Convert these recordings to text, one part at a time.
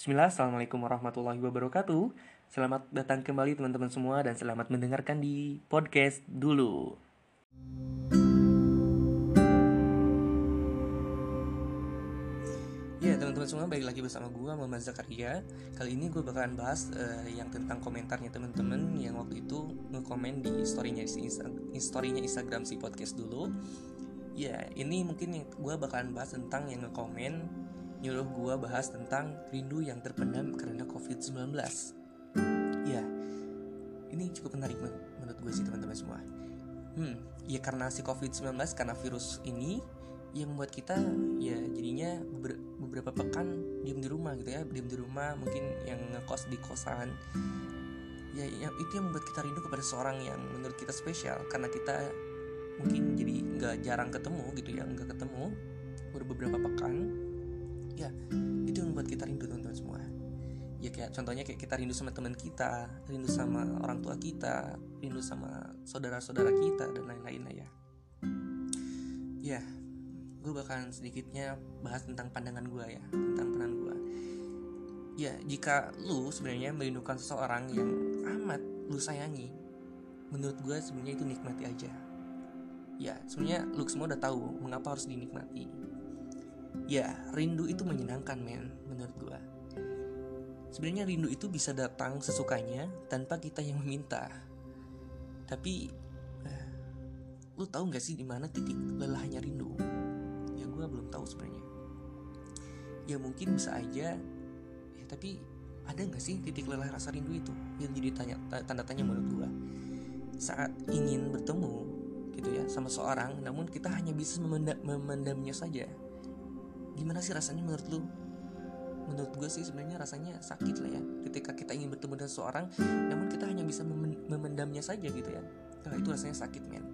Bismillah, Assalamualaikum warahmatullahi wabarakatuh. Selamat datang kembali teman-teman semua Dan selamat mendengarkan di podcast dulu. Ya teman-teman semua, balik lagi bersama gue Muhammad Zakaria. Kali ini gue bakalan bahas uh, yang tentang komentarnya teman-teman Yang waktu itu nge-komen di storynya storynya Instagram si podcast dulu. Ya, ini mungkin gue bakalan bahas tentang yang nge-komen Nyuruh gue bahas tentang rindu yang terpendam karena COVID-19 Ya, ini cukup menarik menurut gue sih teman-teman semua. Hmm, ya karena si COVID-19, karena virus ini yang membuat kita ya jadinya beberapa pekan diem di rumah gitu ya diem di rumah mungkin yang ngekos di kosan. Ya yang itu yang membuat kita rindu kepada seorang yang menurut kita spesial karena kita mungkin jadi nggak jarang ketemu gitu ya nggak ketemu baru beberapa pekan ya itu yang membuat kita rindu teman-teman semua. Ya kayak contohnya kayak kita rindu sama teman kita rindu sama orang tua kita rindu sama saudara-saudara kita dan lain-lainnya ya. Ya gue bakalan sedikitnya bahas tentang pandangan gue ya tentang pandangan gue ya jika lu sebenarnya merindukan seseorang yang amat lu sayangi menurut gue sebenarnya itu nikmati aja. Ya sebenarnya lu semua udah tahu mengapa harus dinikmati ya rindu itu menyenangkan men menurut gue sebenarnya rindu itu bisa datang sesukanya tanpa kita yang meminta. Tapi eh, lu tahu nggak sih di mana titik lelahnya rindu? Gue belum tahu sebenarnya. Ya mungkin bisa aja. Ya tapi ada nggak sih titik lelah rasa rindu itu yang jadi tanya tanda tanya menurut gue saat ingin bertemu gitu ya sama seorang namun kita hanya bisa memendam, memendamnya saja gimana sih rasanya menurut lu? Menurut gue sih sebenarnya rasanya sakit lah ya ketika kita ingin bertemu dengan seorang namun kita hanya bisa memendamnya saja gitu ya. Nah, itu rasanya sakit men.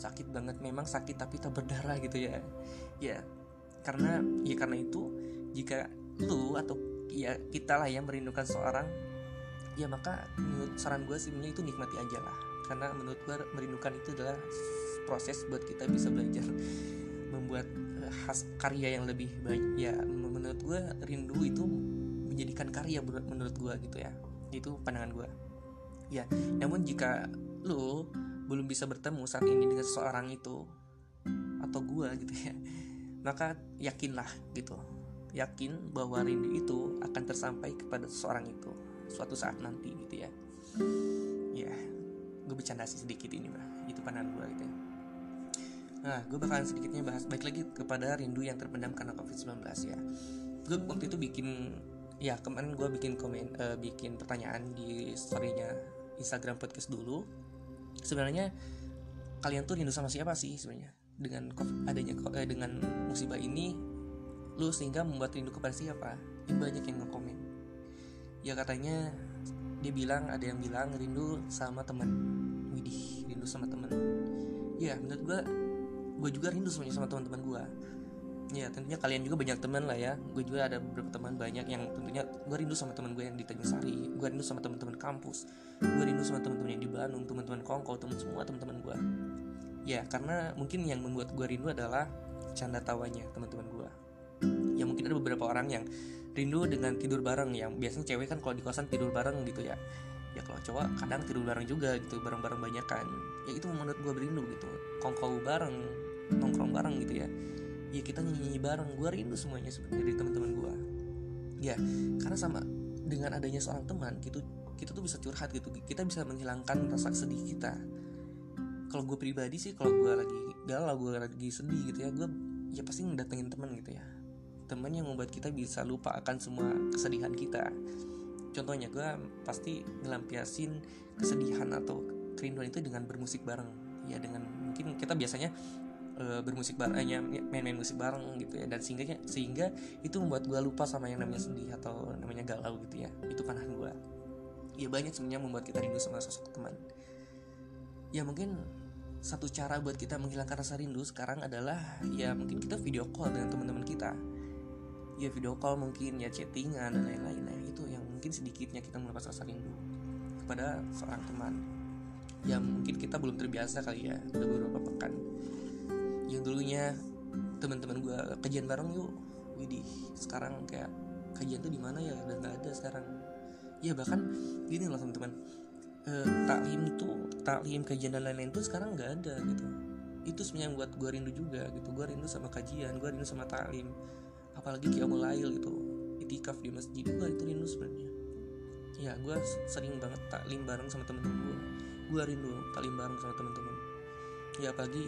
Sakit banget memang sakit tapi tak berdarah gitu ya. Ya karena ya karena itu jika lu atau ya kita lah yang merindukan seorang ya maka menurut saran gue sih itu nikmati aja lah. Karena menurut gue merindukan itu adalah proses buat kita bisa belajar membuat khas karya yang lebih baik. Ya menurut gue rindu itu menjadikan karya menurut gue gitu ya. Itu pandangan gue ya namun jika lu belum bisa bertemu saat ini dengan seseorang itu atau gue gitu ya maka yakinlah gitu. Yakin bahwa rindu itu akan tersampai kepada seseorang itu suatu saat nanti gitu ya. Ya gue bercanda sih sedikit ini mah itu pandangan gue gitu ya nah gue bakalan sedikitnya bahas baik lagi kepada rindu yang terpendam karena covid 19 ya. Gue waktu itu bikin ya kemarin gue bikin komen uh, bikin pertanyaan di storynya Instagram podcast dulu. Sebenarnya kalian tuh rindu sama siapa sih sebenarnya? Dengan adanya eh, dengan musibah ini lu sehingga membuat rindu kepada siapa? Ini banyak yang ngekomen. Ya katanya dia bilang ada yang bilang rindu sama teman widih rindu sama teman ya menurut gue gue juga rindu sebenarnya sama teman-teman gue ya tentunya kalian juga banyak teman lah ya. Gue juga ada beberapa teman banyak yang tentunya gue rindu sama teman gue yang di Tanjung Sari. Gue rindu sama teman-teman kampus. Gue rindu sama teman-teman yang di Bandung teman-teman Kongko teman semua teman-teman gue ya karena mungkin yang membuat gue rindu adalah canda tawanya teman-teman gue ya mungkin ada beberapa orang yang rindu dengan tidur bareng. Yang biasanya cewek kan kalau di kosan tidur bareng gitu ya. Ya kalau cowok kadang tidur bareng juga gitu bareng-bareng banyak kan. Ya itu menurut gue berindu gitu. Kongko bareng nongkrong bareng gitu ya. Ya kita nyanyi, bareng. Gue rindu semuanya sebenarnya dari teman-teman gue ya karena sama dengan adanya seorang teman gitu kita tuh bisa curhat gitu. Kita bisa menghilangkan rasa sedih kita. Kalau gue pribadi sih kalau gue lagi galau gue lagi sedih gitu ya gue ya pasti ngedatengin teman gitu ya. Teman yang membuat kita bisa lupa akan semua kesedihan kita. Contohnya gue pasti ngelampiasin kesedihan atau kerinduan itu dengan bermusik bareng. Ya dengan mungkin kita biasanya uh, bermusik bareng eh, main-main musik bareng gitu ya. Dan sehingga sehingga itu membuat gue lupa sama yang namanya sedih atau namanya galau gitu ya. Itu pandangan gue ya banyak sebenarnya membuat kita rindu sama sosok teman. Ya mungkin satu cara buat kita menghilangkan rasa rindu sekarang adalah ya mungkin kita video call dengan teman-teman kita. Ya video call mungkin ya chattingan dan lain-lain. Nah itu yang mungkin sedikitnya kita melepas rasa rindu kepada seorang teman. Ya mungkin kita belum terbiasa kali ya udah beberapa pekan yang dulunya teman-teman gue kajian bareng yuk. Widih sekarang kayak kajian tuh di mana ya? Udah nggak ada sekarang. Ya bahkan gini loh teman-teman. E, taklim tuh taklim kajian dan lain-lain tuh sekarang nggak ada gitu. Itu sebenarnya yang buat gue rindu juga gitu. Gue rindu sama kajian gue rindu sama taklim. Apalagi kiamul lail gitu itikaf di masjid gue itu rindu sebenarnya. Ya gue sering banget taklim bareng sama temen-temen gue gue rindu taklim bareng sama temen-temen ya apalagi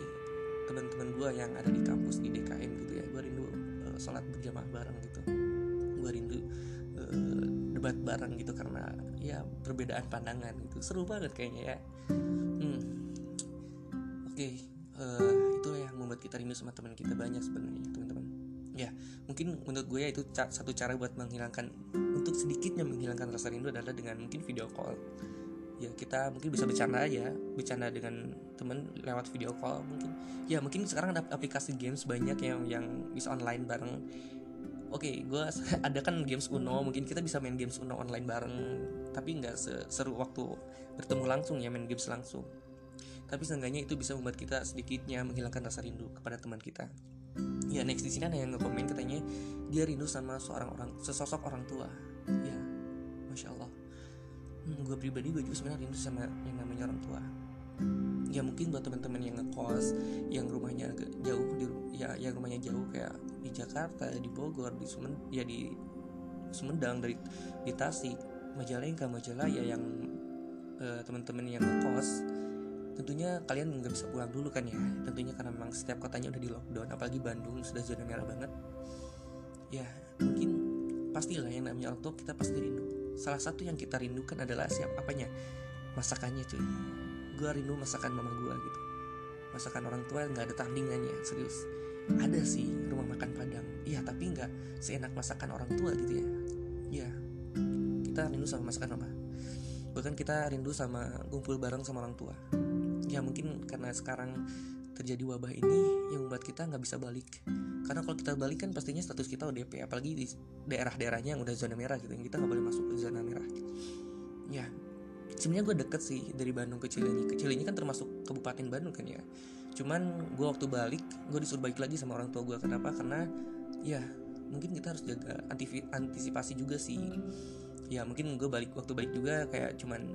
teman-teman gue yang ada di kampus di DKM gitu ya. Gue rindu uh, sholat berjamaah bareng gitu. Gue rindu uh, debat bareng gitu karena ya perbedaan pandangan gitu. Seru banget kayaknya ya. Hmm. oke okay, uh, eh, itu yang membuat kita rindu sama teman kita banyak sebenarnya teman-teman. Ya mungkin menurut gue ya itu satu cara buat menghilangkan untuk sedikitnya menghilangkan rasa rindu adalah dengan mungkin video call ya kita mungkin bisa bercanda aja bercanda dengan temen lewat video call mungkin. Ya mungkin sekarang ada aplikasi games banyak yang yang bisa online bareng. Oke okay, gue ada kan games Uno mungkin kita bisa main games Uno online bareng tapi nggak seru waktu bertemu langsung ya main games langsung. Tapi seenggaknya itu bisa membuat kita sedikitnya menghilangkan rasa rindu kepada teman kita. Ya next di sini ada yang ngekomen katanya dia rindu sama seorang orang sesosok orang tua. Ya masya Allah gue pribadi gue juga sebenarnya rindu sama yang namanya orang tua. Ya mungkin buat teman-teman yang ngekos yang rumahnya agak jauh di ya yang rumahnya jauh kayak di Jakarta di Bogor di Sumen ya di Sumedang dari di Tasik Majalengka Majalaya yang uh, teman-teman yang ngekos tentunya kalian nggak bisa pulang dulu kan ya. Tentunya karena memang setiap kotanya udah di lockdown apalagi Bandung sudah zona merah banget. Ya mungkin pastilah yang namanya orang tua kita pasti rindu salah satu yang kita rindukan adalah siap apanya? Masakannya cuy. Gue rindu masakan mama gue gitu. Masakan orang tua nggak ada tandingannya serius. Ada sih rumah makan padang. Iya tapi nggak seenak masakan orang tua gitu ya. Iya. Kita rindu sama masakan mama bahkan kita rindu sama kumpul bareng sama orang tua. Ya mungkin karena sekarang terjadi wabah ini yang membuat kita nggak bisa balik. Karena kalau kita balik kan pastinya status kita ODP apalagi di daerah-daerahnya yang udah zona merah gitu yang kita nggak boleh masuk ke zona merah. Ya sebenarnya gue deket sih dari Bandung ke Cilenyi. Ke Cilenyi kan termasuk kabupaten Bandung kan ya. Cuman gue waktu balik gue disuruh balik lagi sama orang tua gue kenapa? Karena ya mungkin kita harus jaga antisipasi juga sih. Ya mungkin gue balik waktu balik juga kayak cuman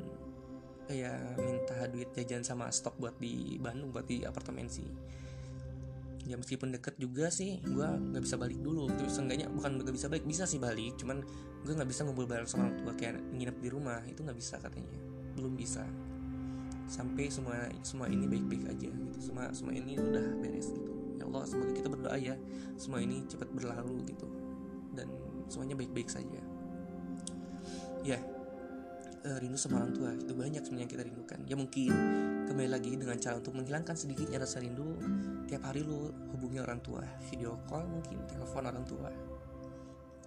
kayak minta duit jajan sama stok buat di Bandung buat di apartemen sih. Ya meskipun deket juga sih gue nggak bisa balik dulu. Terus seenggaknya bukan nggak bisa balik bisa sih balik. Cuman gue nggak bisa ngumpul bareng sama orang tua kayak nginep di rumah. Itu nggak bisa katanya. Belum bisa. Sampai semua semua ini baik-baik aja gitu. Semua semua ini udah beres gitu. Ya Allah semoga kita berdoa ya. Semua ini cepat berlalu gitu. Dan semuanya baik-baik saja. Ya uh, rindu sama orang tua. Itu banyak sebenarnya yang kita rindukan. Ya mungkin kembali lagi dengan cara untuk menghilangkan sedikitnya rasa rindu tiap hari lu hubungi orang tua. Video call mungkin telepon orang tua.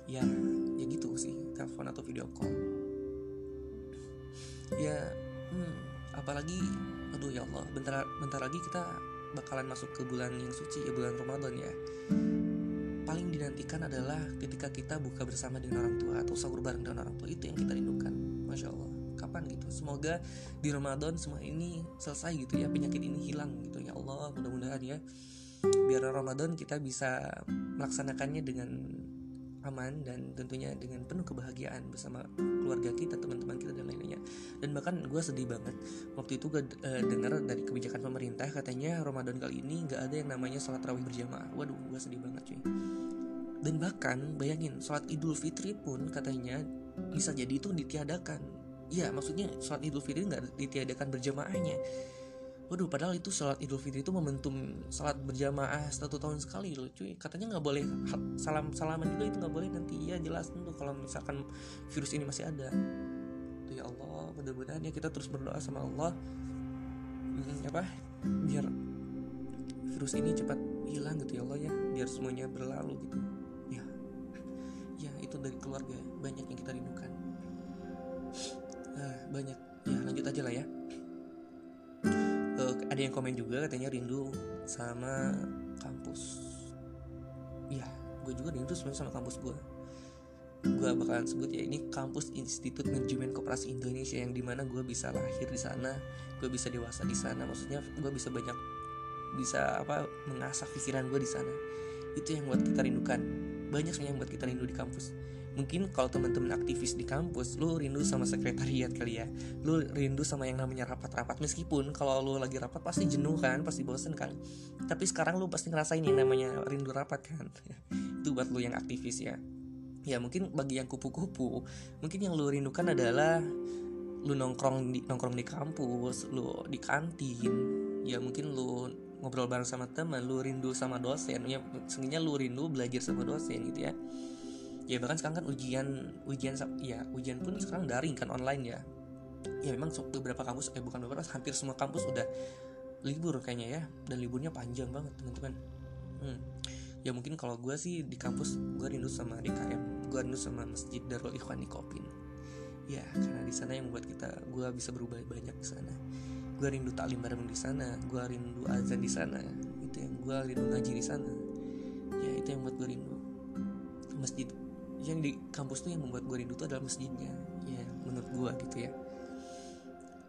Ya ya gitu sih. Telepon atau video call. Ya hmm, apalagi aduh ya Allah bentar bentar lagi kita bakalan masuk ke bulan yang suci ya bulan Ramadan ya. Paling dinantikan adalah ketika kita buka bersama dengan orang tua atau sahur bareng dengan orang tua. Itu yang kita rindukan. Masya Allah kapan gitu. Semoga di Ramadan semua ini selesai gitu ya penyakit ini hilang gitu ya Allah mudah-mudahan ya. Biar Ramadan kita bisa melaksanakannya dengan aman dan tentunya dengan penuh kebahagiaan bersama keluarga kita teman-teman kita dan lain-lainnya. Dan bahkan gue sedih banget waktu itu gue uh, dengar dari kebijakan pemerintah katanya Ramadan kali ini nggak ada yang namanya sholat rawih berjamaah. Waduh gue sedih banget cuy. Dan bahkan bayangin sholat idul fitri pun katanya bisa jadi itu ditiadakan Iya maksudnya sholat idul fitri nggak ditiadakan berjamaahnya. Waduh padahal itu sholat idul fitri itu momentum sholat berjamaah satu tahun sekali loh cuy. Katanya nggak boleh salam salaman juga itu nggak boleh nanti. Ya jelas tentu kalau misalkan virus ini masih ada. Tuh ya Allah mudah-mudahan ya kita terus berdoa sama Allah. Hmm, apa? Biar virus ini cepat hilang gitu ya Allah ya. Biar semuanya berlalu gitu. Itu dari keluarga banyak yang kita rindukan nah, banyak. Ya lanjut aja lah ya. Uh, ada yang komen juga katanya rindu sama kampus. Iya gue juga rindu sebenarnya sama kampus gue gue bakalan sebut ya ini kampus Institut Manajemen Koperasi Indonesia yang di mana gue bisa lahir di sana gue bisa dewasa di sana. Maksudnya gue bisa banyak bisa apa mengasah pikiran gue di sana. Itu yang buat kita rindukan. Banyak sebenarnya yang buat kita rindu di kampus mungkin kalau teman-teman aktivis di kampus lu rindu sama sekretariat kali ya? Lu rindu sama yang namanya rapat-rapat? Meskipun kalau lu lagi rapat pasti jenuh kan pasti bosen kan? Tapi sekarang lu pasti ngerasain yang namanya rindu rapat kan? Itu buat lu yang aktivis ya. Ya mungkin bagi yang kupu-kupu mungkin yang lu rindukan adalah lu nongkrong di nongkrong di kampus lu di kantin. Ya mungkin lu ngobrol bareng sama teman lu rindu sama dosen. Ya seenggaknya lu rindu belajar sama dosen gitu ya ya bahkan sekarang kan ujian ujian ya ujian pun sekarang daring kan online ya. Ya memang beberapa kampus eh bukan beberapa hampir semua kampus udah libur kayaknya ya dan liburnya panjang banget teman-teman hmm. ya mungkin kalau gue sih di kampus gue rindu sama DKM gue rindu sama masjid Darul Ikhwani Kopin. Ya karena di sana yang membuat kita gue bisa berubah banyak di sana. Gue rindu taklim bareng di sana gue rindu azan di sana itu yang gue rindu ngaji di sana. Ya itu yang buat gue rindu. Masjid yang di kampus tuh yang membuat gue rindu tuh adalah masjidnya. Ya menurut gue gitu ya.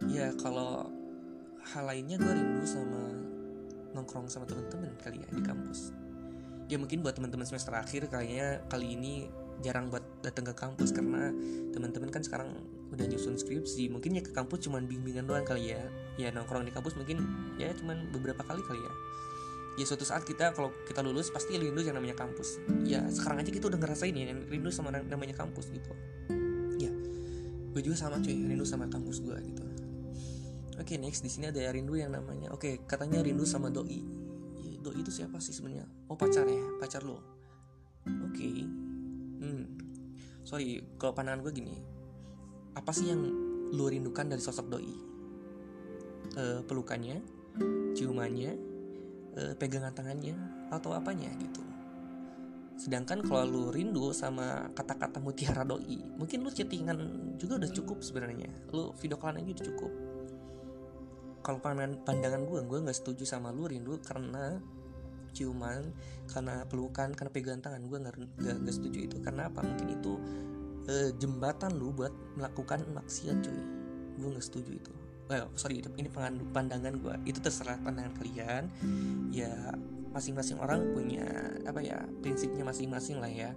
Ya kalau hal lainnya gue rindu sama nongkrong sama teman-teman kali ya di kampus. Ya mungkin buat teman-teman semester akhir kayaknya kali ini jarang buat datang ke kampus karena teman-teman kan sekarang udah nyusun skripsi. Mungkin ya ke kampus cuman bimbingan doang kali ya. Ya nongkrong di kampus mungkin ya cuman beberapa kali kali ya ya suatu saat kita kalau kita lulus pasti rindu yang namanya kampus. Ya sekarang aja kita udah ngerasain ya rindu sama namanya kampus gitu. Ya gue juga sama cuy rindu sama kampus gue gitu. Oke okay, next di sini ada rindu yang namanya oke okay, katanya rindu sama doi. Ya, doi itu siapa sih sebenarnya? Oh pacar ya pacar lo. Oke okay. hmm. Sorry kalau pandangan gue gini. Apa sih yang lo rindukan dari sosok doi? Uh, pelukannya ciumannya e, pegangan tangannya atau apanya gitu. Sedangkan kalau lu rindu sama kata-kata mutiara doi mungkin lu chattingan juga udah cukup sebenarnya. Lu video callan aja udah cukup. Kalau pandangan pandangan gue gue nggak setuju sama lu rindu karena ciuman karena pelukan karena pegangan tangan. Gue nggak setuju itu. Karena apa? Mungkin itu e, jembatan lu buat melakukan maksiat cuy. Gue nggak setuju itu well, sorry ini pandangan gue itu terserah pandangan kalian. Ya masing-masing orang punya apa ya prinsipnya masing-masing lah ya.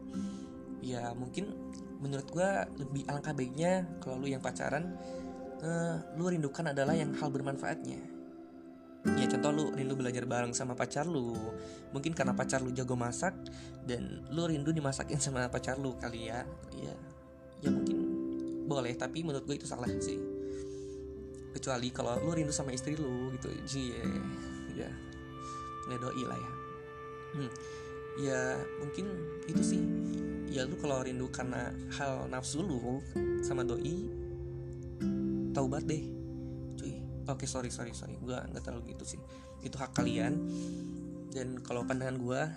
Ya mungkin menurut gue lebih alangkah baiknya kalau lu yang pacaran uh, lu rindukan adalah yang hal bermanfaatnya. Ya contoh lu rindu belajar bareng sama pacar lu. Mungkin karena pacar lu jago masak dan lu rindu dimasakin sama pacar lu kali ya. Ya ya mungkin boleh tapi menurut gue itu salah sih kecuali kalau lu rindu sama istri lu gitu. Sih ya. Ya doi lah ya. Hmm. ya mungkin itu sih. Ya lu kalau rindu karena hal nafsu lu sama doi taubat deh. Cuy. Oke sorry sorry sorry. Gua nggak terlalu gitu sih. Itu hak kalian. Dan kalau pandangan gua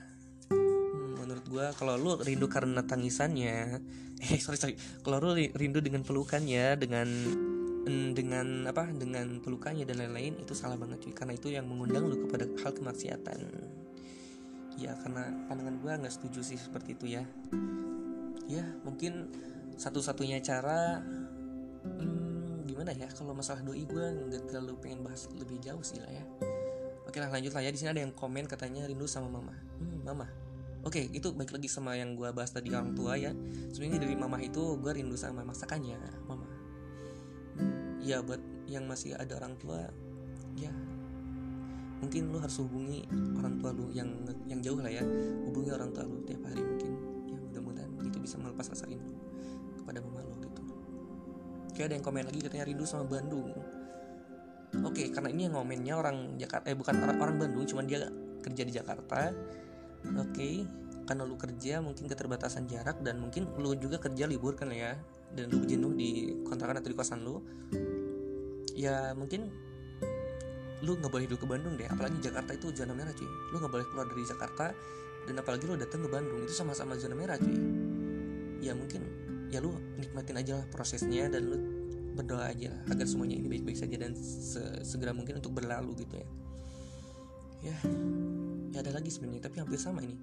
hmm, menurut gua kalau lu rindu karena tangisannya eh sorry sorry. Kalau lu rindu dengan pelukannya dengan dengan apa? Dengan pelukannya dan lain-lain itu salah banget cuy. Karena itu yang mengundang lu kepada hal kemaksiatan. Ya karena pandangan gue nggak setuju sih seperti itu ya. Ya mungkin satu-satunya cara hmm, gimana ya? Kalau masalah doi gue nggak terlalu pengen bahas lebih jauh sih lah ya. Oke lah lanjut lah ya. Di sini ada yang komen katanya rindu sama mama. Hmm, mama. Oke, itu baik lagi sama yang gue bahas tadi orang tua ya. Sebenarnya dari mama itu gue rindu sama masakannya, mama ya buat yang masih ada orang tua ya. Mungkin lu harus hubungi orang tua lu yang yang jauh lah ya. Hubungi orang tua lu tiap hari mungkin. Ya mudah-mudahan itu bisa melepas rasa rindu kepada mama lu gitu. Kayak ada yang komen lagi katanya rindu sama Bandung. Oke karena ini yang ngomennya orang Jakarta eh bukan orang orang Bandung cuman dia kerja di Jakarta. Oke karena lu kerja mungkin keterbatasan jarak dan mungkin lu juga kerja libur kan ya dan lu jenuh di kontrakan atau di kosan lu ya mungkin lu nggak boleh dulu ke Bandung deh. Apalagi Jakarta itu zona merah cuy. Lu nggak boleh keluar dari Jakarta dan apalagi lu datang ke Bandung. Itu sama-sama zona merah cuy. Ya mungkin ya lu nikmatin aja lah prosesnya dan lu berdoa aja agar semuanya ini baik-baik saja dan segera mungkin untuk berlalu gitu ya. Ya ya ada lagi sebenarnya tapi hampir sama ini.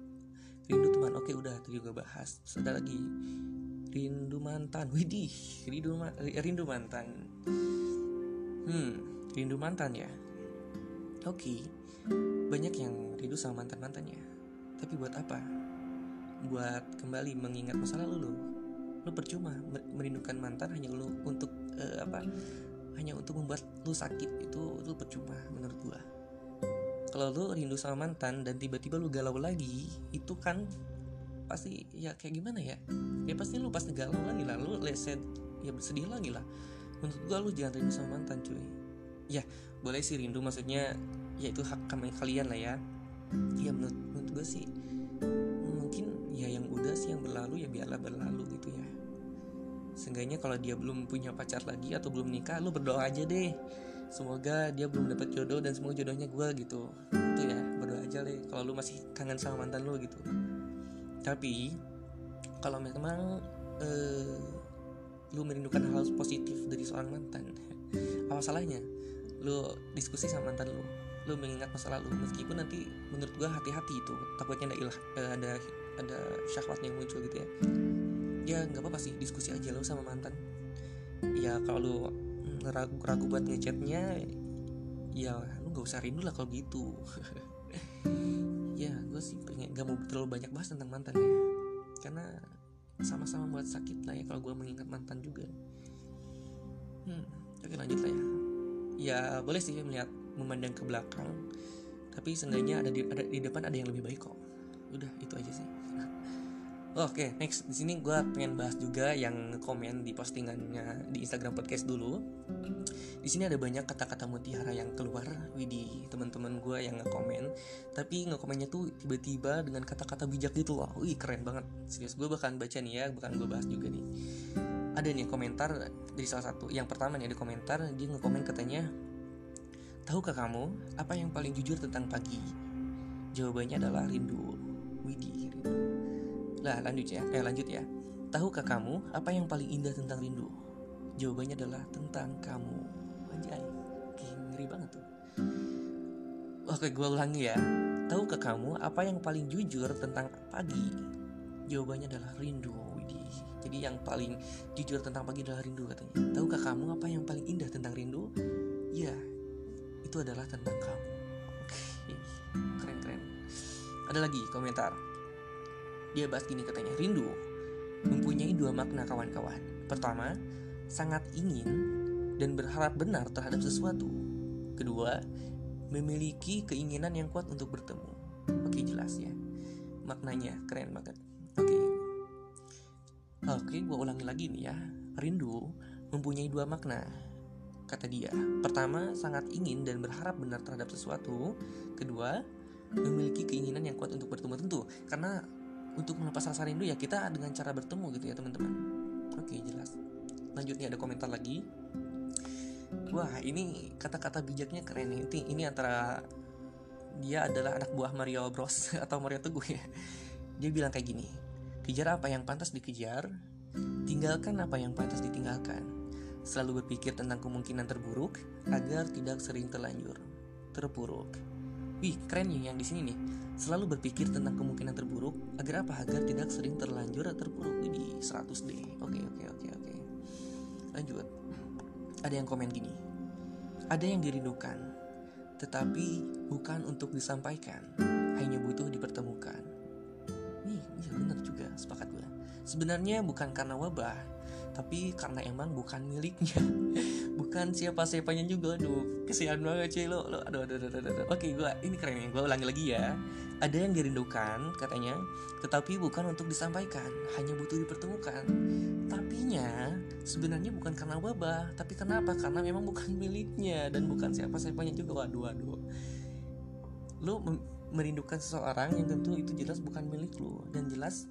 Rindu teman. Oke udah tadi juga bahas. Terus ada lagi rindu mantan widih rindu ma rindu mantan Hmm, rindu mantan ya. Oke, okay. banyak yang rindu sama mantan mantannya. Tapi buat apa? Buat kembali mengingat masa lalu lo. lu percuma merindukan mantan hanya lu untuk uh, apa hanya untuk membuat lu sakit itu itu percuma menurut gua kalau lu rindu sama mantan dan tiba-tiba lu galau lagi itu kan pasti ya kayak gimana ya? Ya pasti lu pasti galau lagi lah lu leset ya bersedih lagi lah. Menurut gua lu jangan rindu sama mantan cuy. Ya boleh sih rindu maksudnya ya itu hak kalian lah ya. Ya menurut menurut gue sih mungkin ya yang udah sih yang berlalu ya biarlah berlalu gitu ya. Seenggaknya kalau dia belum punya pacar lagi atau belum nikah lu berdoa aja deh. Semoga dia belum dapat jodoh dan semoga jodohnya gue gitu. Itu ya berdoa aja deh. Kalau lu masih kangen sama mantan lu gitu tapi kalau memang uh, lu merindukan hal positif dari seorang mantan apa salahnya lu diskusi sama mantan lu lu mengingat masa lalu meskipun nanti menurut gua hati-hati itu takutnya ada ilah uh, ada ada syahwatnya yang muncul gitu ya. Ya nggak apa-apa sih diskusi aja lo sama mantan. Ya kalau lu ragu, ragu buat ngechatnya ya lu nggak usah rindu lah kalau gitu ya gue sih pengen gak mau terlalu banyak bahas tentang mantan ya. Karena sama-sama buat sakit lah ya kalau gue mengingat mantan juga. Hmm oke lanjut lah ya. Ya boleh sih melihat memandang ke belakang. Tapi seenggaknya ada di ada di depan ada yang lebih baik kok. Udah itu aja sih Oke, okay, next di sini gue pengen bahas juga yang komen di postingannya di Instagram podcast dulu. Di sini ada banyak kata-kata mutiara yang keluar, Widi teman-teman gue yang ngekomen. Tapi ngekomennya tuh tiba-tiba dengan kata-kata bijak gitu loh. Wih keren banget. Serius gue bahkan baca nih ya, bahkan gue bahas juga nih. Ada nih komentar dari salah satu. Yang pertama nih ada komentar dia ngekomen katanya, tahukah kamu apa yang paling jujur tentang pagi? Jawabannya adalah rindu. Widi rindu lah lanjut ya, eh lanjut ya. Tahukah kamu apa yang paling indah tentang rindu? Jawabannya adalah tentang kamu. Anjay, ngeri banget tuh. Oke, gue ulangi ya. Tahukah kamu apa yang paling jujur tentang pagi? Jawabannya adalah rindu. Jadi yang paling jujur tentang pagi adalah rindu katanya. Tahukah kamu apa yang paling indah tentang rindu? Ya, itu adalah tentang kamu. Oke, keren-keren. Ada lagi komentar dia bahas gini katanya, rindu mempunyai dua makna kawan-kawan. Pertama, sangat ingin dan berharap benar terhadap sesuatu. Kedua, memiliki keinginan yang kuat untuk bertemu. Oke, jelas ya. Maknanya keren banget. Oke. Oke, gue ulangi lagi nih ya. Rindu mempunyai dua makna. Kata dia, pertama sangat ingin dan berharap benar terhadap sesuatu. Kedua, memiliki keinginan yang kuat untuk bertemu tentu karena untuk melepas rasa rindu ya kita dengan cara bertemu gitu ya teman-teman. Oke jelas. Lanjut nih ada komentar lagi. Wah ini kata-kata bijaknya keren ini, ini antara dia adalah anak buah Mario Bros. atau Mario Teguh ya. Dia bilang kayak gini kejar apa yang pantas dikejar tinggalkan apa yang pantas ditinggalkan. Selalu berpikir tentang kemungkinan terburuk agar tidak sering terlanjur terpuruk wih keren nih yang di sini nih Selalu berpikir tentang kemungkinan terburuk agar apa? Agar tidak sering terlanjur atau terpuruk di 100 deh. Oke, oke, oke, oke. Lanjut. Ada yang komen gini. Ada yang dirindukan, tetapi bukan untuk disampaikan, hanya butuh dipertemukan. Nih, iya benar juga, sepakat gue. Sebenarnya bukan karena wabah, tapi karena emang bukan miliknya bukan siapa siapanya juga aduh kesian banget cuy lo lo aduh aduh aduh, aduh, aduh. oke gue ini keren ya gue ulangi lagi ya. Ada yang dirindukan katanya tetapi bukan untuk disampaikan hanya butuh dipertemukan. Tapinya sebenarnya bukan karena wabah tapi kenapa? Karena memang bukan miliknya dan bukan siapa siapanya juga. Waduh waduh. Lo merindukan seseorang yang tentu itu jelas bukan milik lo dan jelas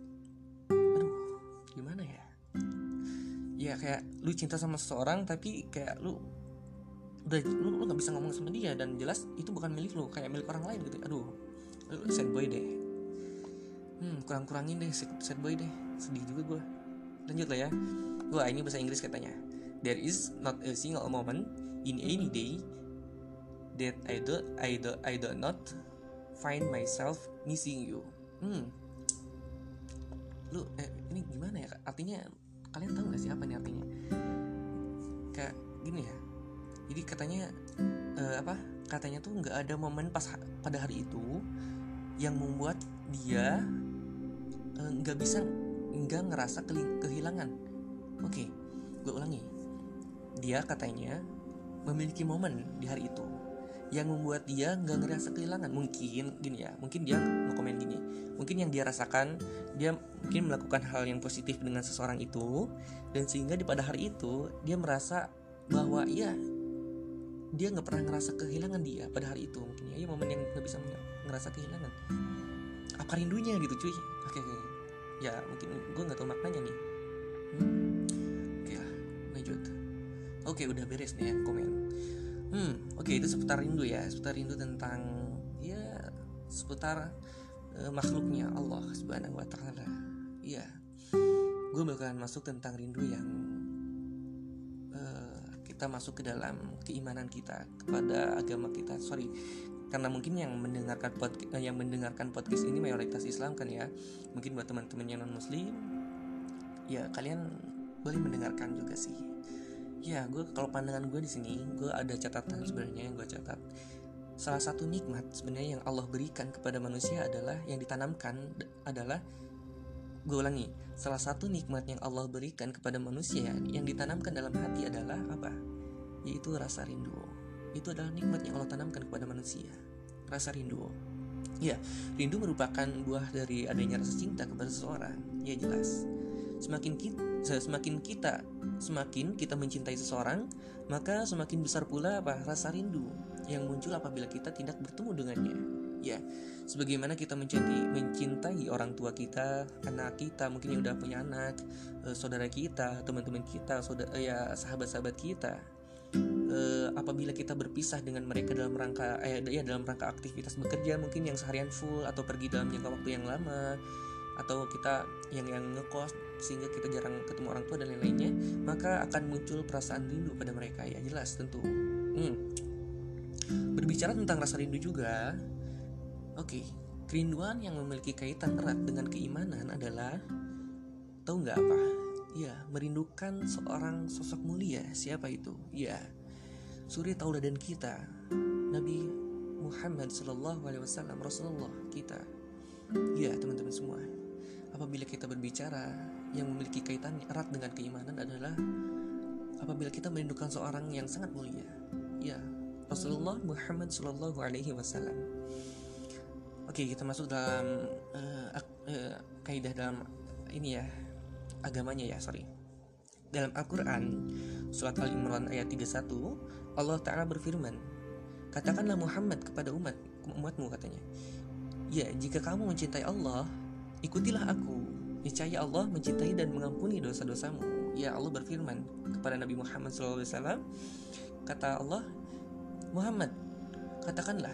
ya kayak lu cinta sama seseorang tapi kayak lu udah lu lu nggak bisa ngomong sama dia dan jelas itu bukan milik lu kayak milik orang lain gitu. Aduh lu sad boy deh. Hmm kurang kurangin deh sad boy deh. Sedih juga gue lanjut lah ya. Wah ini bahasa Inggris katanya. There is not a single moment in any day that I do I do I do not find myself missing you. Hmm. Lu eh, ini gimana ya? Artinya kalian tahu nggak sih apa nih artinya? Kayak gini ya. Jadi katanya uh, apa katanya tuh nggak ada momen pas ha pada hari itu yang membuat dia eh, nggak uh, bisa nggak ngerasa kehilangan. Oke okay, gue ulangi. Dia katanya memiliki momen di hari itu yang membuat dia nggak ngerasa kehilangan. Mungkin gini ya mungkin dia komen gini. Mungkin yang dia rasakan dia mungkin melakukan hal yang positif dengan seseorang itu dan sehingga di pada hari itu dia merasa bahwa ya dia nggak pernah ngerasa kehilangan dia pada hari itu. Mungkin ya, ya momen yang nggak bisa ngerasa kehilangan. Apa rindunya gitu cuy? Oke, oke. ya mungkin gue nggak tahu maknanya nih. Hmm. oke lah lanjut. Oke udah beres nih ya komen hmm oke okay, itu seputar rindu ya seputar rindu tentang ya seputar uh, makhluknya Allah subhanahu wa taala. Ya gue bakalan masuk tentang rindu yang uh, kita masuk ke dalam keimanan kita kepada agama kita. Sorry karena mungkin yang mendengarkan podcast eh, yang mendengarkan podcast ini mayoritas Islam kan ya. Mungkin buat teman-teman yang non Muslim ya kalian boleh mendengarkan juga sih ya gue kalau pandangan gue di sini gue ada catatan sebenarnya yang gue catat. Salah satu nikmat sebenarnya yang Allah berikan kepada manusia adalah yang ditanamkan adalah gue ulangi salah satu nikmat yang Allah berikan kepada manusia yang ditanamkan dalam hati adalah apa? Yaitu rasa rindu. Itu adalah nikmat yang Allah tanamkan kepada manusia rasa rindu. Ya rindu merupakan buah dari adanya rasa cinta kepada seseorang. Ya jelas semakin kita semakin kita semakin kita mencintai seseorang maka semakin besar pula apa rasa rindu yang muncul apabila kita tidak bertemu dengannya. Ya sebagaimana kita mencintai mencintai orang tua kita anak kita mungkin yang udah punya anak eh, saudara kita teman-teman kita saudara ya sahabat-sahabat kita. Uh, apabila kita berpisah dengan mereka dalam rangka eh, ya dalam rangka aktivitas bekerja mungkin yang seharian full atau pergi dalam jangka waktu yang lama atau kita yang yang ngekos sehingga kita jarang ketemu orang tua dan lain-lainnya maka akan muncul perasaan rindu pada mereka. Ya jelas tentu. Hmm. berbicara tentang rasa rindu juga oke okay, kerinduan yang memiliki kaitan erat dengan keimanan adalah tahu nggak apa? Ya merindukan seorang sosok mulia. Siapa itu? Ya suri tauladan kita Nabi Muhammad Sallallahu Alaihi Wasallam Rasulullah kita. Ya teman-teman semua apabila kita berbicara yang memiliki kaitan erat dengan keimanan adalah apabila kita merindukan seorang yang sangat mulia. Ya Rasulullah Muhammad Shallallahu Alaihi Wasallam. Oke kita masuk dalam uh, uh, kaidah dalam ini ya agamanya ya sorry. Dalam Al-Quran surat Al-Imran ayat 31 Allah Ta'ala berfirman katakanlah Muhammad kepada umat umatmu katanya. Ya jika kamu mencintai Allah Ikutilah aku, niscaya Allah mencintai dan mengampuni dosa-dosamu. Ya Allah berfirman kepada Nabi Muhammad SAW, kata Allah, Muhammad, katakanlah,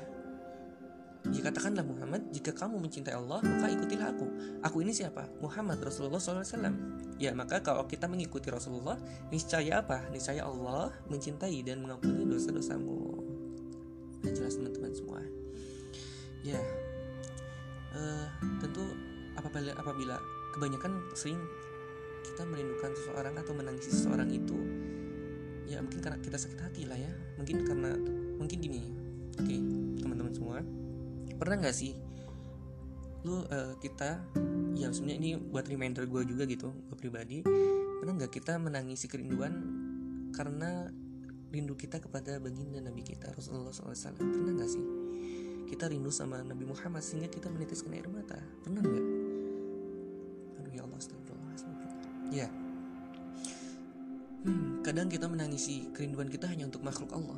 jika katakanlah Muhammad, jika kamu mencintai Allah, maka ikutilah aku. Aku ini siapa? Muhammad Rasulullah SAW. Ya, maka kalau kita mengikuti Rasulullah, niscaya apa? Niscaya Allah mencintai dan mengampuni dosa-dosamu. Nah, jelas teman-teman semua. Ya, uh, tentu apabila apabila kebanyakan sering kita merindukan seseorang atau menangisi seseorang itu ya mungkin karena kita sakit hati lah ya. Mungkin karena mungkin gini oke okay, teman-teman semua. Pernah nggak sih lu uh, kita ya sebenarnya ini buat reminder gue juga gitu gue pribadi pernah nggak kita menangisi kerinduan karena rindu kita kepada baginda Nabi kita Rasulullah SAW pernah nggak sih kita rindu sama Nabi Muhammad sehingga kita menitiskan air mata? Pernah nggak Ya. Hmm, kadang kita menangisi kerinduan kita hanya untuk makhluk Allah,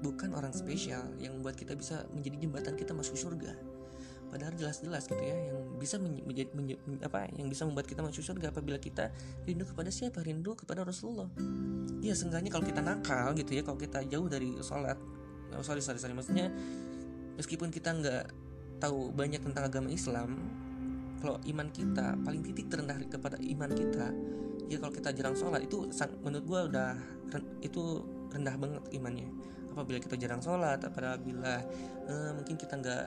bukan orang spesial yang membuat kita bisa menjadi jembatan kita masuk surga. Padahal jelas-jelas gitu ya, yang bisa menjadi menye, apa? Yang bisa membuat kita masuk surga apabila kita rindu kepada siapa? Rindu kepada Rasulullah. Ya, seenggaknya kalau kita nakal gitu ya, kalau kita jauh dari sholat, oh, sorry sorry sorry, maksudnya meskipun kita nggak tahu banyak tentang agama Islam, kalau iman kita paling titik terendah kepada iman kita ya kalau kita jarang sholat itu menurut gue udah itu rendah banget imannya. Apabila kita jarang sholat apabila uh, mungkin kita nggak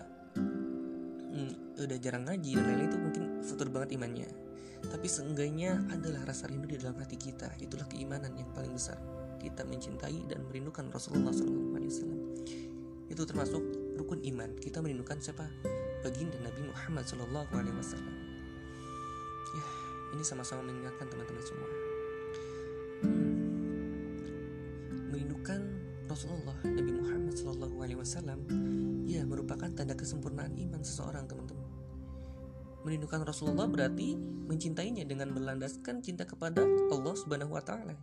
mm, udah jarang ngaji dan lain-lain itu mungkin futur banget imannya. Tapi seenggaknya adalah rasa rindu di dalam hati kita itulah keimanan yang paling besar. Kita mencintai dan merindukan Rasulullah SAW itu termasuk rukun iman. Kita merindukan siapa baginda Nabi Muhammad Shallallahu Alaihi Wasallam. Ya, ini sama-sama mengingatkan teman-teman semua. Hmm. Nabi Muhammad Shallallahu Alaihi Wasallam ya merupakan tanda kesempurnaan iman seseorang teman-teman merindukan Rasulullah berarti mencintainya dengan berlandaskan cinta kepada Allah Subhanahu wa taala.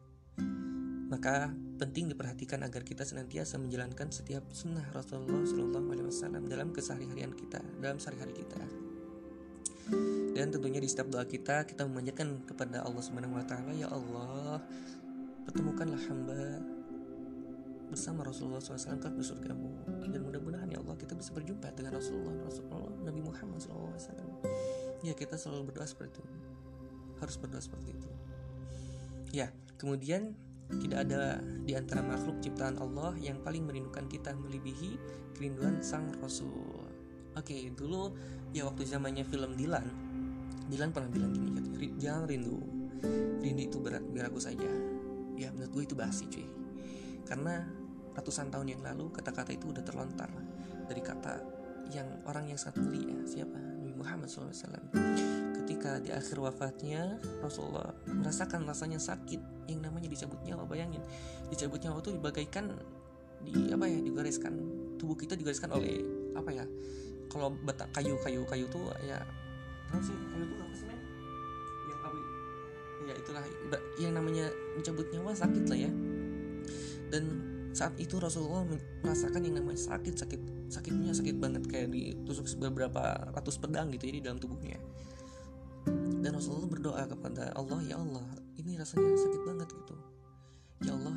Maka penting diperhatikan agar kita senantiasa menjalankan setiap sunnah Rasulullah Shallallahu Alaihi Wasallam dalam keseharian kita, dalam sehari-hari kita. Dan tentunya di setiap doa kita kita memanjatkan kepada Allah Subhanahu Wa Taala, ya Allah, pertemukanlah hamba bersama Rasulullah SAW ke surgamu. Dan mudah-mudahan ya Allah kita bisa berjumpa dengan Rasulullah Rasulullah Nabi Muhammad SAW ya kita selalu berdoa seperti itu. Harus berdoa seperti itu. Ya kemudian tidak ada di antara makhluk ciptaan Allah yang paling merindukan kita melebihi kerinduan sang Rasul. Oke dulu ya waktu zamannya film Dilan. Dilan pernah bilang gini jangan rindu. Rindu itu berat biar aku saja. Ya menurut gue itu basi cuy. Karena ratusan tahun yang lalu kata-kata itu udah terlontar dari kata yang orang yang sangat mulia siapa? Nabi Muhammad SAW ketika di akhir wafatnya Rasulullah merasakan rasanya sakit yang namanya dicabut nyawa bayangin. Dicabut nyawa itu dibagaikan di apa ya digariskan tubuh kita digariskan oleh apa ya kalau bata kayu kayu kayu tuh ya apa sih kayu tuh apa sih men? Yang awi ya itulah yang namanya mencabut nyawa sakit lah ya. Dan saat itu Rasulullah merasakan yang namanya sakit sakit sakitnya sakit banget kayak ditusuk beberapa ratus pedang gitu ya di dalam tubuhnya dan Rasulullah berdoa kepada Allah ya Allah ini rasanya sakit banget gitu. Ya Allah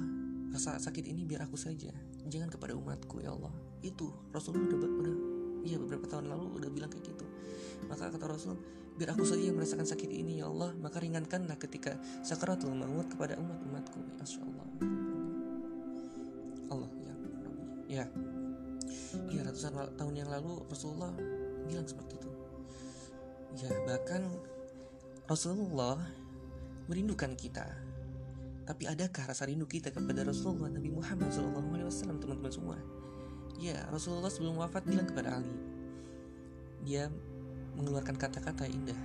rasa sakit ini biar aku saja jangan kepada umatku ya Allah. Itu Rasulullah udah, udah iya beberapa tahun lalu udah bilang kayak gitu. Maka kata Rasul biar aku saja yang merasakan sakit ini ya Allah maka ringankanlah ketika sakaratul maut kepada umat-umatku. Ya Allah Allah ya ya. Ya ratusan tahun yang lalu Rasulullah bilang seperti itu. Ya bahkan Rasulullah merindukan kita. Tapi adakah rasa rindu kita kepada Rasulullah Nabi Muhammad SAW teman-teman semua? Ya Rasulullah sebelum wafat bilang kepada Ali dia mengeluarkan kata-kata indah.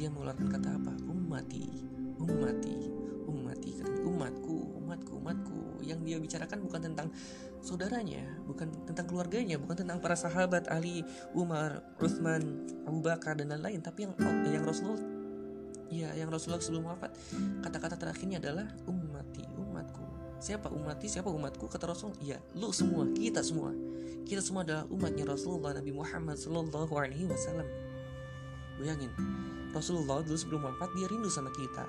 Dia mengeluarkan kata apa? Ummati ummati ummati umatku umatku umatku. Yang dia bicarakan bukan tentang saudaranya, bukan tentang keluarganya, bukan tentang para sahabat Ali, Umar, Uthman, Abu Bakar dan lain-lain, tapi yang yang Rasulullah ya yang Rasulullah sebelum wafat kata-kata terakhirnya adalah ummati, umatku. Siapa umati, siapa umatku? Kata Rasul, ya lu semua, kita semua. Kita semua adalah umatnya Rasulullah Nabi Muhammad Sallallahu Alaihi Wasallam. Bayangin, Rasulullah dulu sebelum wafat dia rindu sama kita.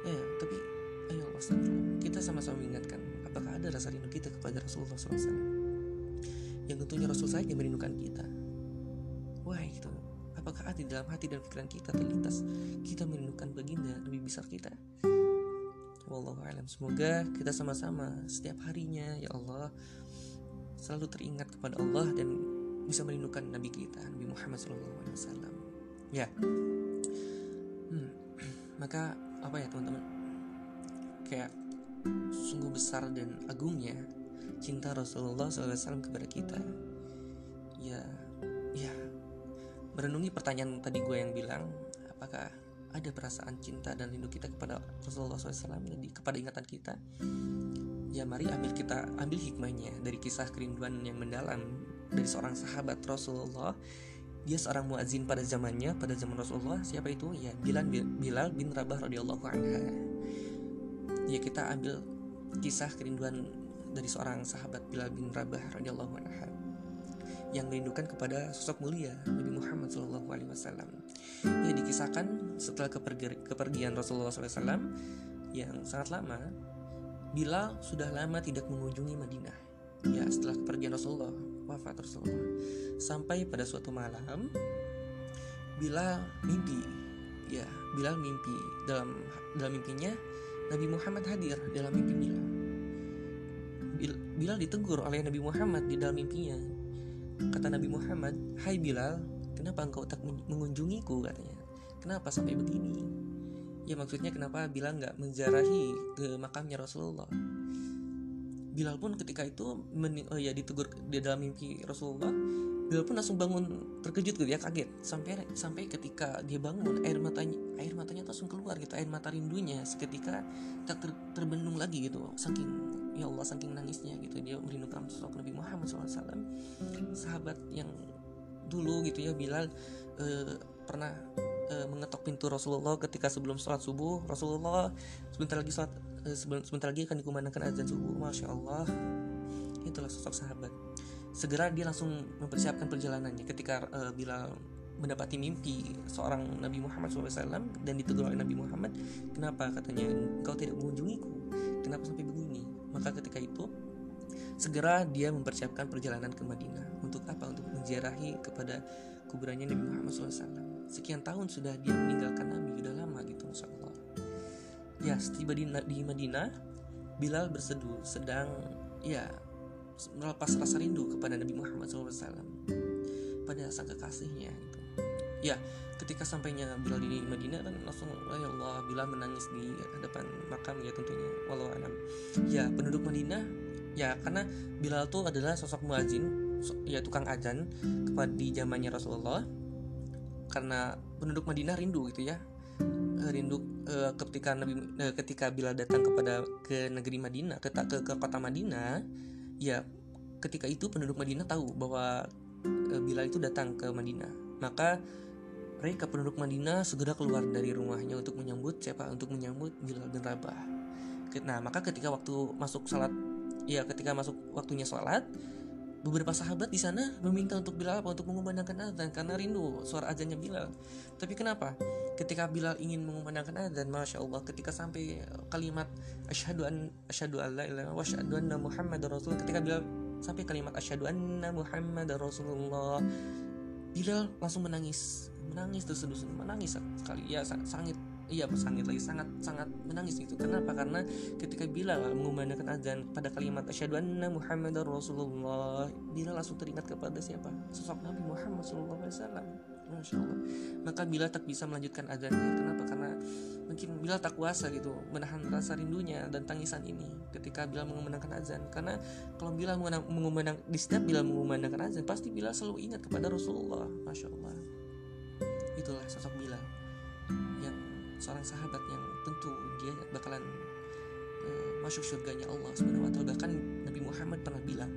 Ya, tapi ayo astagfirullah kita sama-sama mengingatkan apakah ada rasa rindu kita kepada Rasulullah SAW yang tentunya Rasul saja merindukan kita wah itu apakah hati dalam hati dan pikiran kita terlintas? Kita merindukan baginda lebih besar kita? Wallahu alam. Semoga kita sama-sama setiap harinya ya Allah selalu teringat kepada Allah dan bisa merindukan Nabi kita Nabi Muhammad SAW ya. Hmm. maka apa ya teman-teman? Kayak sungguh besar dan agungnya cinta Rasulullah SAW kepada kita. Ya. Ya merenungi pertanyaan tadi gue yang bilang apakah ada perasaan cinta dan rindu kita kepada Rasulullah SAW jadi kepada ingatan kita? Ya mari ambil kita ambil hikmahnya dari kisah kerinduan yang mendalam dari seorang sahabat Rasulullah. Dia seorang muazin pada zamannya pada zaman Rasulullah. Siapa itu? Ya Bilal Bilal bin Rabah radhiyallahu anha. Ya kita ambil kisah kerinduan dari seorang sahabat Bilal bin Rabah radhiyallahu anha yang merindukan kepada sosok mulia Nabi Muhammad Wasallam. Ya dikisahkan setelah kepergi, kepergian Rasulullah SAW yang sangat lama, Bilal sudah lama tidak mengunjungi Madinah. Ya setelah kepergian Rasulullah wafat Rasulullah sampai pada suatu malam Bilal mimpi. Ya Bilal mimpi dalam dalam mimpinya Nabi Muhammad hadir dalam mimpi Bilal. Bilal ditegur oleh Nabi Muhammad di dalam mimpinya. Kata Nabi Muhammad, Hai Bilal, kenapa engkau tak mengunjungiku katanya? Kenapa sampai begini? Ya maksudnya kenapa Bilal nggak menjarahi ke makamnya Rasulullah? Bilal pun ketika itu oh ya ditegur di dalam mimpi Rasulullah Bilal pun langsung bangun terkejut gitu ya kaget. Sampai sampai ketika dia bangun air matanya air matanya langsung keluar gitu. Air mata rindunya seketika tak ter, terbendung lagi gitu. Saking ya Allah saking nangisnya gitu. Dia merindukan sosok Nabi Muhammad SAW sahabat yang dulu gitu ya Bilal eh, pernah eh, mengetok pintu Rasulullah ketika sebelum sholat subuh. Rasulullah sebentar lagi sholat eh, sebentar lagi akan dikumandangkan azan subuh. Masya Allah. Itulah sosok sahabat segera dia langsung mempersiapkan perjalanannya ketika uh, Bilal mendapati mimpi seorang Nabi Muhammad SAW dan ditegur oleh Nabi Muhammad kenapa? Katanya engkau tidak mengunjungiku. Kenapa sampai begini? Maka ketika itu segera dia mempersiapkan perjalanan ke Madinah. Untuk apa? Untuk menziarahi kepada kuburannya Nabi Muhammad SAW sekian tahun sudah dia meninggalkan Nabi sudah lama gitu Masya Allah ya setiba di, di Madinah Bilal berseduh sedang ya melepas rasa rindu kepada Nabi Muhammad SAW pada sang kekasihnya gitu. Ya, ketika sampainya Bilal di Madinah kan langsung ya Allah Bilal menangis di hadapan makam ya tentunya walau alam. Ya, penduduk Madinah ya karena Bilal itu adalah sosok muazin ya tukang ajan kepada di zamannya Rasulullah karena penduduk Madinah rindu gitu ya eh, rindu uh, ketika Nabi uh, ketika Bilal datang kepada ke negeri Madinah ke ke, ke kota Madinah ya ketika itu penduduk Madinah tahu bahwa e, Bilal itu datang ke Madinah. Maka mereka penduduk Madinah segera keluar dari rumahnya untuk menyambut siapa? Untuk menyambut Bilal bin Rabah. Nah maka ketika waktu masuk salat ya ketika masuk waktunya salat beberapa sahabat di sana meminta untuk Bilal apa untuk mengumandangkan azan karena rindu suara azannya Bilal. Tapi kenapa? Ketika Bilal ingin mengumandangkan azan, masya Allah, ketika sampai kalimat asyhadu an asyhadu alla ilaha wa asyhadu anna Muhammadar Rasul, ketika Bilal sampai kalimat asyhadu anna Muhammadar Rasulullah, Bilal langsung menangis, menangis terus terus menangis sekali ya sangat iya sangat lagi sangat sangat menangis itu kenapa? Karena ketika Bilal mengumandangkan azan pada kalimat asyhadu anna Muhammadar Rasulullah Bilal langsung teringat kepada siapa? Sosok Nabi Muhammad sallallahu alaihi Masya Allah maka Bilal tak bisa melanjutkan azannya. Kenapa? Karena mungkin Bilal tak kuasa gitu menahan rasa rindunya dan tangisan ini ketika Bilal mengumandangkan azan. Karena kalau Bilal mengumandang di setiap Bilal mengumandangkan azan pasti Bilal selalu ingat kepada Rasulullah. Masya Allah itulah sosok yang seorang sahabat yang tentu dia bakalan uh, masuk surganya Allah Subhanahu wa taala. Bahkan Nabi Muhammad pernah bilang,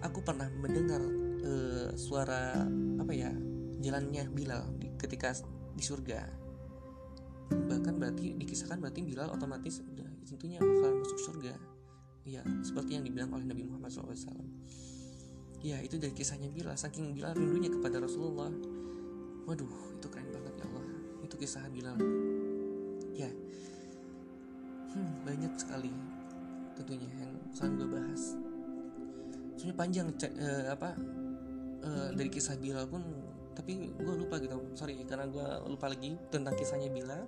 aku pernah mendengar uh, suara apa ya? jalannya Bilal di, ketika di surga. Bahkan berarti dikisahkan berarti Bilal otomatis udah tentunya bakalan masuk surga. Ya, seperti yang dibilang oleh Nabi Muhammad SAW. Ya, itu dari kisahnya Bilal. Saking Bilal rindunya kepada Rasulullah. Waduh, itu keren banget ya Allah. Itu kisah Bilal ya hmm, banyak sekali tentunya yang akan gue bahas. Sebenarnya panjang uh, apa uh, dari kisah Bilal pun tapi gue lupa gitu. Sorry karena gue lupa lagi tentang kisahnya Bilal.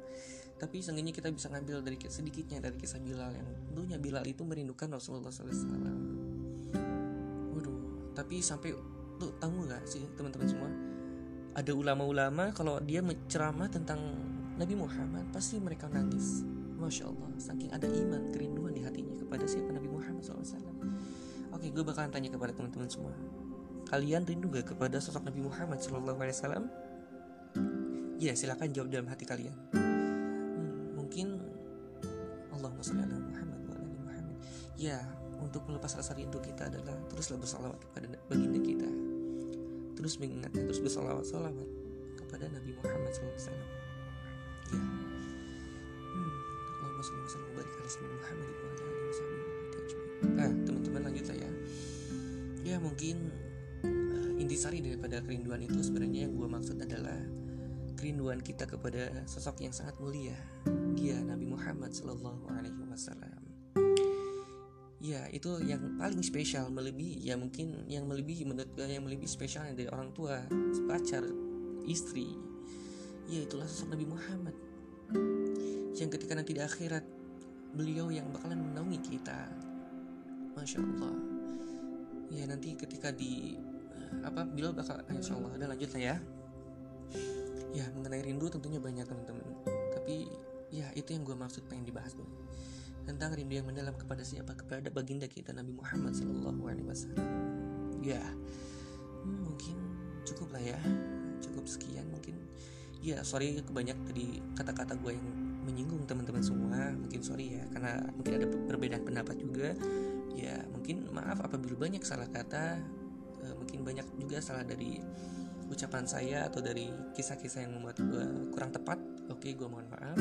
Tapi seenggaknya kita bisa ngambil dari sedikitnya dari kisah Bilal yang tentunya Bilal itu merindukan Rasulullah SAW waduh tapi sampai tuh tahu nggak sih teman-teman semua ada ulama-ulama kalau dia menceramah tentang Nabi Muhammad pasti mereka nangis Masya Allah saking ada iman kerinduan di hatinya kepada siapa? Nabi Muhammad SAW Oke gue bakalan tanya kepada teman-teman semua. Kalian rindu gak kepada sosok Nabi Muhammad SAW? Ya silakan jawab dalam hati kalian. Hmm, Mungkin Allahumma sholli ala Muhammad wa ala Muhammad. Ya untuk melepas rasa rindu kita adalah teruslah bersalawat kepada baginda kita. Terus mengingatnya terus bersalawat salawat kepada Nabi Muhammad SAW ya. Ala Muhammad wa ala alihi wasallam nah teman-teman lanjut lah ya. Ya mungkin uh, intisari daripada kerinduan itu sebenarnya yang gue maksud adalah kerinduan kita kepada sosok yang sangat mulia. Dia Nabi Muhammad Sallallahu Alaihi Wasallam. Ya itu yang paling spesial melebihi ya mungkin yang melebihi menurut gue yang melebihi spesial dari orang tua pacar istri ya itulah sosok Nabi Muhammad yang ketika nanti di akhirat beliau yang bakalan menaungi kita. Masya Allah. Ya nanti ketika di eh, apa beliau bakal ah, Insya Allah ada lanjut lah ya. Ya mengenai rindu tentunya banyak teman-teman. Tapi ya itu yang gue maksud pengen dibahas dulu tentang rindu yang mendalam kepada siapa? Kepada baginda kita Nabi Muhammad Sallallahu Alaihi Wasallam. Ya. Hmm, mungkin cukup lah ya. Cukup sekian mungkin. Ya sorry kebanyak tadi kata-kata gue yang menyinggung teman-teman semua mungkin sorry ya karena mungkin ada perbedaan pendapat juga. Ya mungkin maaf apabila banyak salah kata uh, mungkin banyak juga salah dari ucapan saya atau dari kisah-kisah yang membuat gue kurang tepat. Oke gue mohon maaf.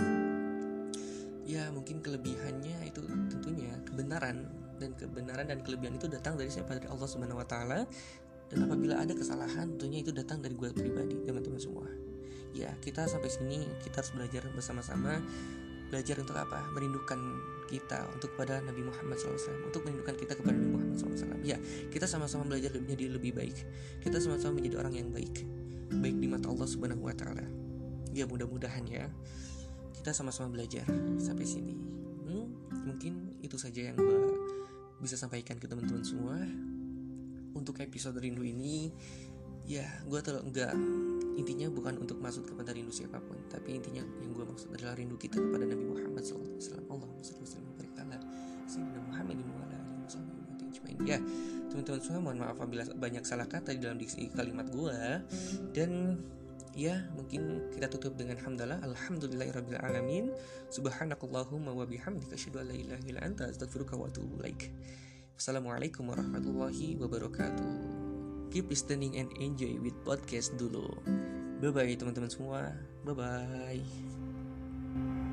Ya mungkin kelebihannya itu tentunya kebenaran dan kebenaran dan kelebihan itu datang dari siapa? Dari Allah Subhanahu Wa Taala. Dan apabila ada kesalahan tentunya itu datang dari gue pribadi teman-teman semua ya kita sampai sini kita harus belajar bersama-sama. Belajar untuk apa? Merindukan kita untuk kepada Nabi Muhammad SAW untuk merindukan kita kepada Nabi Muhammad SAW ya kita sama-sama belajar menjadi lebih baik. Kita sama-sama menjadi orang yang baik. Baik di mata Allah Subhanahu Wa Taala. Ya mudah-mudahan ya. Kita sama-sama belajar sampai sini. Hmm, mungkin itu saja yang gue bisa sampaikan ke teman-teman semua untuk episode rindu ini. Ya gue tuh enggak intinya bukan untuk masuk kepada rindu siapa pun tapi intinya yang gue maksud adalah rindu kita kepada Nabi Muhammad SAW Allah Muhammad ya teman-teman semua mohon maaf apabila banyak salah kata di dalam diksi kalimat gue dan ya mungkin kita tutup dengan hamdalah alhamdulillahirabbil alamin. Subhanakallahumma wa bihamdika asyhadu an la ilaha illa anta astaghfiruka wa atubu ilaik. Warahmatullahi wabarakatuh keep listening and enjoy with podcast dulu. Bye bye teman-teman semua. Bye bye.